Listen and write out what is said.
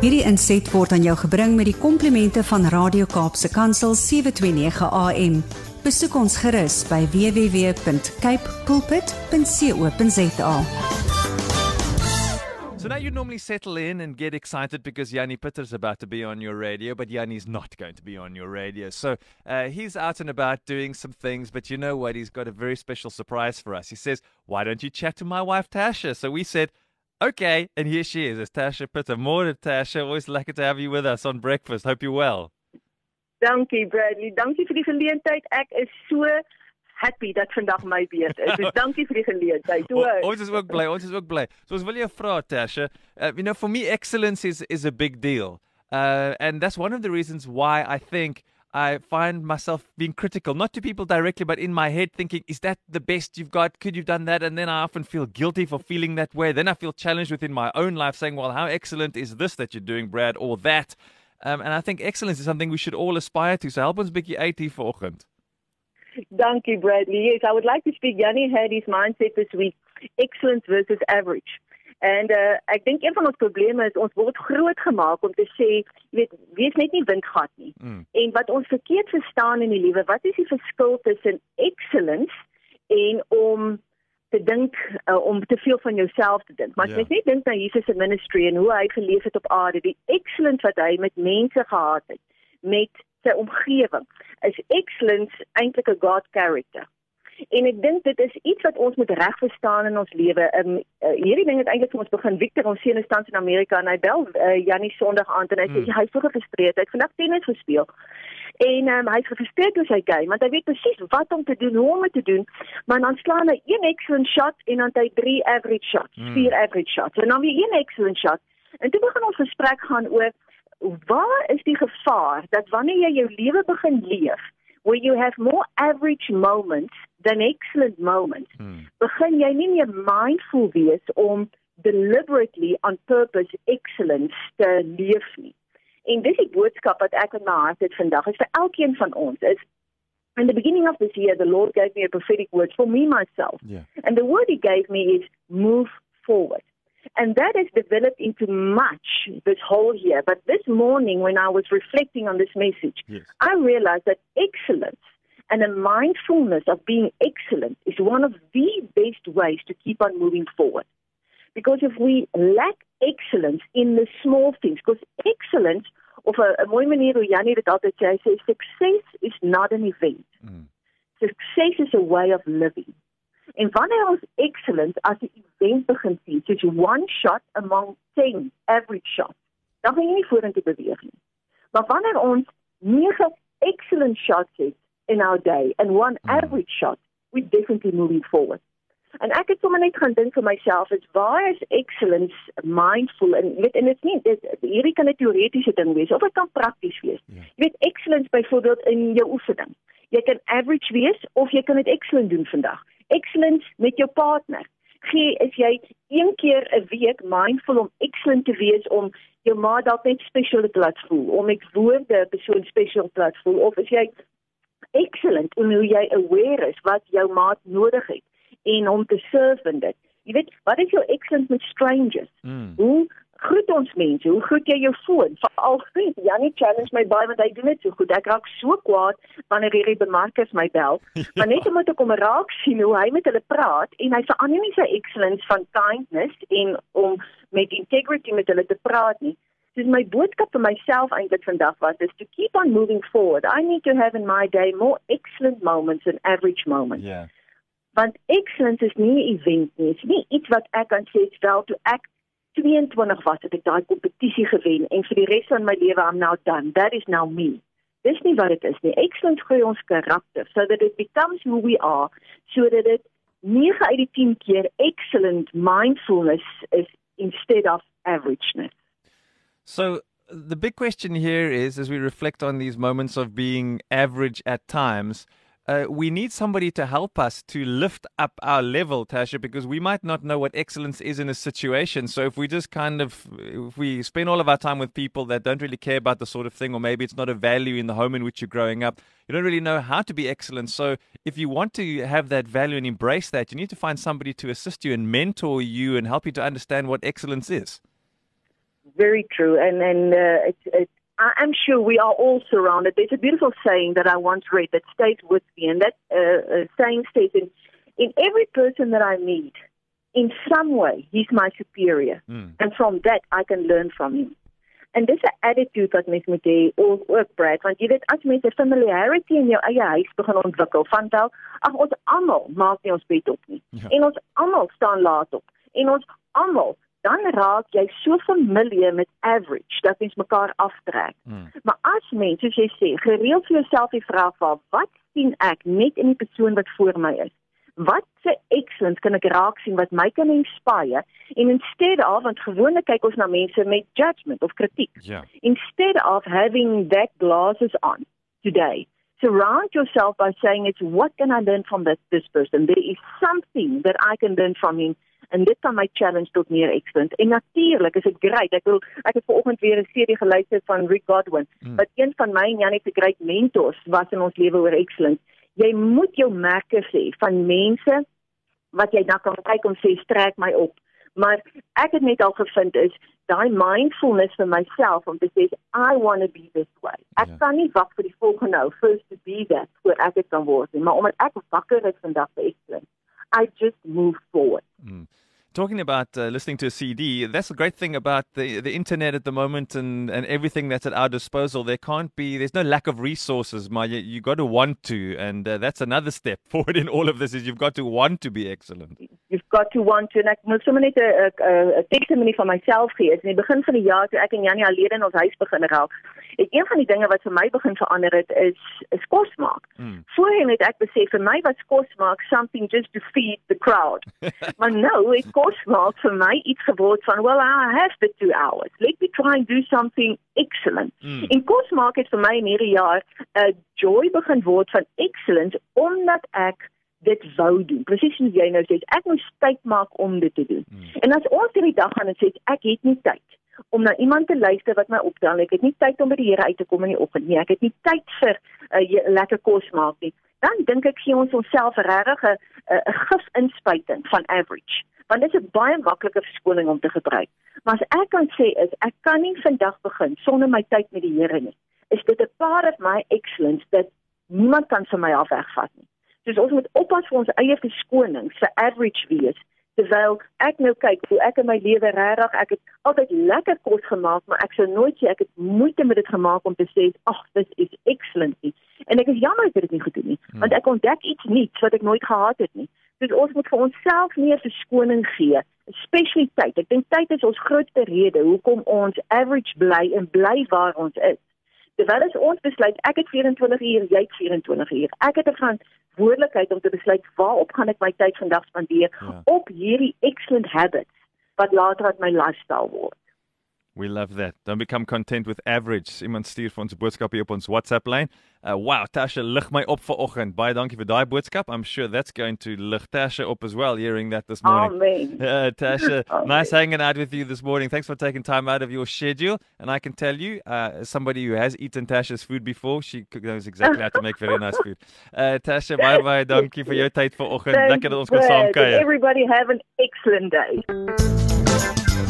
Hierdie inset word aan jou gebring met die komplimente van Radio Kaapse Kansel 729 AM. Besoek ons gerus by www.cape pulpit.co.za. So now you'd normally settle in and get excited because Yanni Pitter's about to be on your radio, but Yanni's not going to be on your radio. So uh, he's out and about doing some things, but you know what? He's got a very special surprise for us. He says, Why don't you chat to my wife, Tasha? So we said, Okay, and here she is. It's Tasha Pitter. Morning, Tasha. Always lucky to have you with us on breakfast. Hope you're well. Dankie Bradley. Dankie vir die geleentheid. Ek is so happy dat vandag my beurt is. Dus dankie vir die geleentheid. O, ons is ook bly. Ons is ook bly. So ons wil jou vra Tasha, uh, you know for me excellence is is a big deal. Uh, and that's one of the reasons why I think I find myself being critical, not to people directly, but in my head thinking, is that the best you've got? Could you've done that? And then I often feel guilty for feeling that way. Then I feel challenged within my own life, saying, well, how excellent is this that you're doing, Brad, or that? Um, and I think excellence is something we should all aspire to. So help ons bietjie uit hier vanoggend. Dankie Bradley. Yes, I would like to speak. Yanni had his mindset this week: excellence versus average. En uh, ek dink een van ons probleme is ons word groot gemaak om te sê, jy weet, wees net nie windgat nie. Mm. En wat ons verkeerd verstaan in die lewe, wat is die verskil tussen excellence en om te dink uh, om te veel van jouself te dink. Maar as jy yeah. net dink na Jesus se ministry en hoe hy geleef het op aarde, die excellence wat hy met mense gehad het, met sy omgewing, is excellence eintlik 'n God character. En ek dink dit is iets wat ons moet reg verstaan in ons lewe. Um, uh, hierdie ding het eintlik vir ons begin. Victor ons seun is tans in Amerika en hy bel uh, Jannie Sondag aan en hy sê mm. hy is so gefrustreerd. Hy het vandag tennis gespeel. En um, hy is gefrustreerd oor sy game want hy weet presies wat om te doen, hoe om dit te doen. Maar dan slaan hy een excellent shot en dan hy drie average shots, mm. vier average shots. En dan weer een excellent shot. En toe begin ons gesprek gaan oor waar is die gevaar dat wanneer jy jou lewe begin leef where you have more average moments than excellent moments. Hmm. Begin jy nie meer mindful wees om deliberately on purpose excellence te leef nie. En dis die boodskap wat ek in my hart het vandag is vir elkeen van ons is in the beginning of this year the Lord gave me a prophetic word for me myself. Yeah. And the word he gave me is move forward. And that has developed into much this whole year. But this morning, when I was reflecting on this message, yes. I realized that excellence and a mindfulness of being excellent is one of the best ways to keep on moving forward. Because if we lack excellence in the small things, because excellence, of a, a mooi manier hoe Janie dit altyd sê, hy sê success is not an event. Mm. Success is a way of living. En wanneer ons excellence as 'n event begin sien, soos one shot among 10 average shots, dan gaan jy nie vorentoe beweeg nie. Maar wanneer ons 9 excellent shots het in our day and one mm. average shot, we definitely moving forward. En ek het sommer net gaan dink vir myself, is waar is excellence mindful en weet en dit nie dit hierdie kan 'n teoretiese ding wees of dit kan prakties wees. Yeah. Ja. Jy weet excellence byvoorbeeld in jou oefening. Jy kan average wees of jy kan dit excellent doen vandag excellence met jou partner. Gee is jy een keer 'n week mindful om excellent te wees om jou ma dalk net special te laat voel, om ek woorde persoon special te laat voel of is jy excellent in hoe jy aware is wat jou maat nodig het en om te serve in dit. Jy weet, wat is jou excellent met strangers? Mm. Hoe groet ons mense. Hoe groet jy jou foon? Veral groet Jannie challenge my baie want hy doen dit so goed. Ek raak so kwaad wanneer hierdie bemarkers my bel. ja. Maar net omdat ek hom raak sien hoe hy met hulle praat en hy verander nie sy excellence van kindness en om met integrity met hulle te praat nie. Dis my boodskap vir myself eintlik vandag was is to keep on moving forward. I need to have in my day more excellent moments than average moments. Ja. Yeah. Want excellence is nie 'n event nie. Dit is nie iets wat ek kan sê stel toe ek 22 was het ek daai kompetisie gewen en vir die res van my lewe I'm now done. That is now me. Dis nie wat dit is nie. Excellence groei ons karakter so that it becomes who we are so that it 9 uit die 10 keer excellent mindfulness is instead of averageness. So the big question here is as we reflect on these moments of being average at times uh, we need somebody to help us to lift up our level, Tasha, because we might not know what excellence is in a situation. So if we just kind of, if we spend all of our time with people that don't really care about the sort of thing, or maybe it's not a value in the home in which you're growing up, you don't really know how to be excellent. So if you want to have that value and embrace that, you need to find somebody to assist you and mentor you and help you to understand what excellence is. very true, and and uh, it's it's. I am sure we are all surrounded. There's a beautiful saying that I once read that stays with me, and that uh, uh, saying states in, in every person that I meet, in some way, he's my superior. Mm. And from that, I can learn from him. En dis 'n attitude wat mens moet hê ook ook Brad want jy weet as mens 'n familiarity in jou eie huis begin ontwikkel van wel ag ons almal maak nie ons bed op nie Ja. en ons almal staan laat op en ons almal dan raak jy so familiar met average dat mens mekaar aftrek. Mm. maar as mens soos jy sê gereeld vir jouself die vraag vra wat sien ek net in die persoon wat voor my is? Wat se excellence kan ek raak sien wat my kan inspire? En instead of want gewoonlik kyk ons na mense met judgment of kritiek. Ja. instead of having that glasses on today surround yourself by saying it's what can I learn from this this person? There is something that I can learn from him en dit kan my challenge tot meer excellence en natuurlik is dit great ek wil ek het vanoggend weer 'n serie geluister van Rick Godwin Mm. wat een van my en Janie se great mentors was in ons lewe oor excellence jy moet jou merke sê van mense wat jy dan kan kyk om sê strek my op. Maar ek het net al gevind is daai mindfulness vir myself om te sê I want to be this way. Ek Ja. kan nie wag vir die volgende nou first to be that voor ek dit kan word nie, maar omdat ek wakker is vandag vir excellence. I just move forward. Mm. Talking about uh, listening to a CD, that's the great thing about the the internet at the moment and, and everything that's at our disposal. There can't be, there's no lack of resources, Maya. You've got to want to, and uh, that's another step forward in all of this. Is you've got to want to be excellent. You've got to want to en ek moet sommer net 'n 'n testimony van myself gee. Is in die begin van die jaar toe ek en Janie alleen in ons huis begin raak, het een van die dinge wat vir my begin verander het is is kos maak. Mm. Voorheen het ek besef vir my was kos maak something just to feed the crowd. maar nou het kos maak vir my iets geword van well I have the 2 hours. Let me try and do something excellent. Mm. En kos maak het vir my in hierdie jaar 'n joy begin word van excellence omdat ek dit wou doen. Presies soos jy nou sê, ek moes tyd maak om dit te doen. Mm. En as ons hierdie dag gaan en sê ek het nie tyd om na iemand te luister wat my optel nie. Ek het nie tyd om by die Here uit te kom in die oggend nie. Ek het nie tyd vir uh, lekker kos maak nie. Dan dink ek gee ons onsself regtig 'n 'n 'n gif inspuiting van average. Want dit is 'n baie maklike verskoning om te gebruik. Maar as ek kan sê is ek kan nie vandag begin sonder my tyd met die Here nie. Is dit 'n part of my excellence dat niemand kan vir my af wegvat nie. Dus ons moet oppas vir ons eie verskonings vir average wees terwyl ek nou kyk hoe ek in my lewe regtig ek het altyd lekker kos gemaak maar ek sou nooit sê ek het moeite met dit gemaak om te sê ag dis is excellent nie. en ek is jammer ek het dit nie gedoen nie Hmm. want ek ontdek iets nuuts wat ek nooit gehad het nie dus ons moet vir onsself meer verskoning gee tyd ek dink tyd is ons grootste rede hoekom ons average bly en bly waar ons is terwyl as ons besluit ek het 24 uur jy het 24 uur ek het 'n verantwoordelikheid om te besluit waarop gaan ek my tyd vandag spandeer Ja. op hierdie excellent habits wat later uit my lifestyle word We love that. Don't become content with average. Iemand stuur vir ons 'n boodskap hier op ons WhatsApp lyn. Uh, wow, Tasha lig my op vanoggend. Baie dankie vir daai boodskap. I'm sure that's going to lig Tasha up as well hearing that this morning. amen Uh, Tasha, Amen. nice hanging out with you this morning. Thanks for taking time out of your schedule. And I can tell you, uh, as somebody who has eaten Tasha's food before, she knows exactly how to make very nice food. Uh, Tasha, bye bye. Dankie vir jou tyd vanoggend. Lekker dat ons kan Brad, saam and kuier. everybody have an excellent day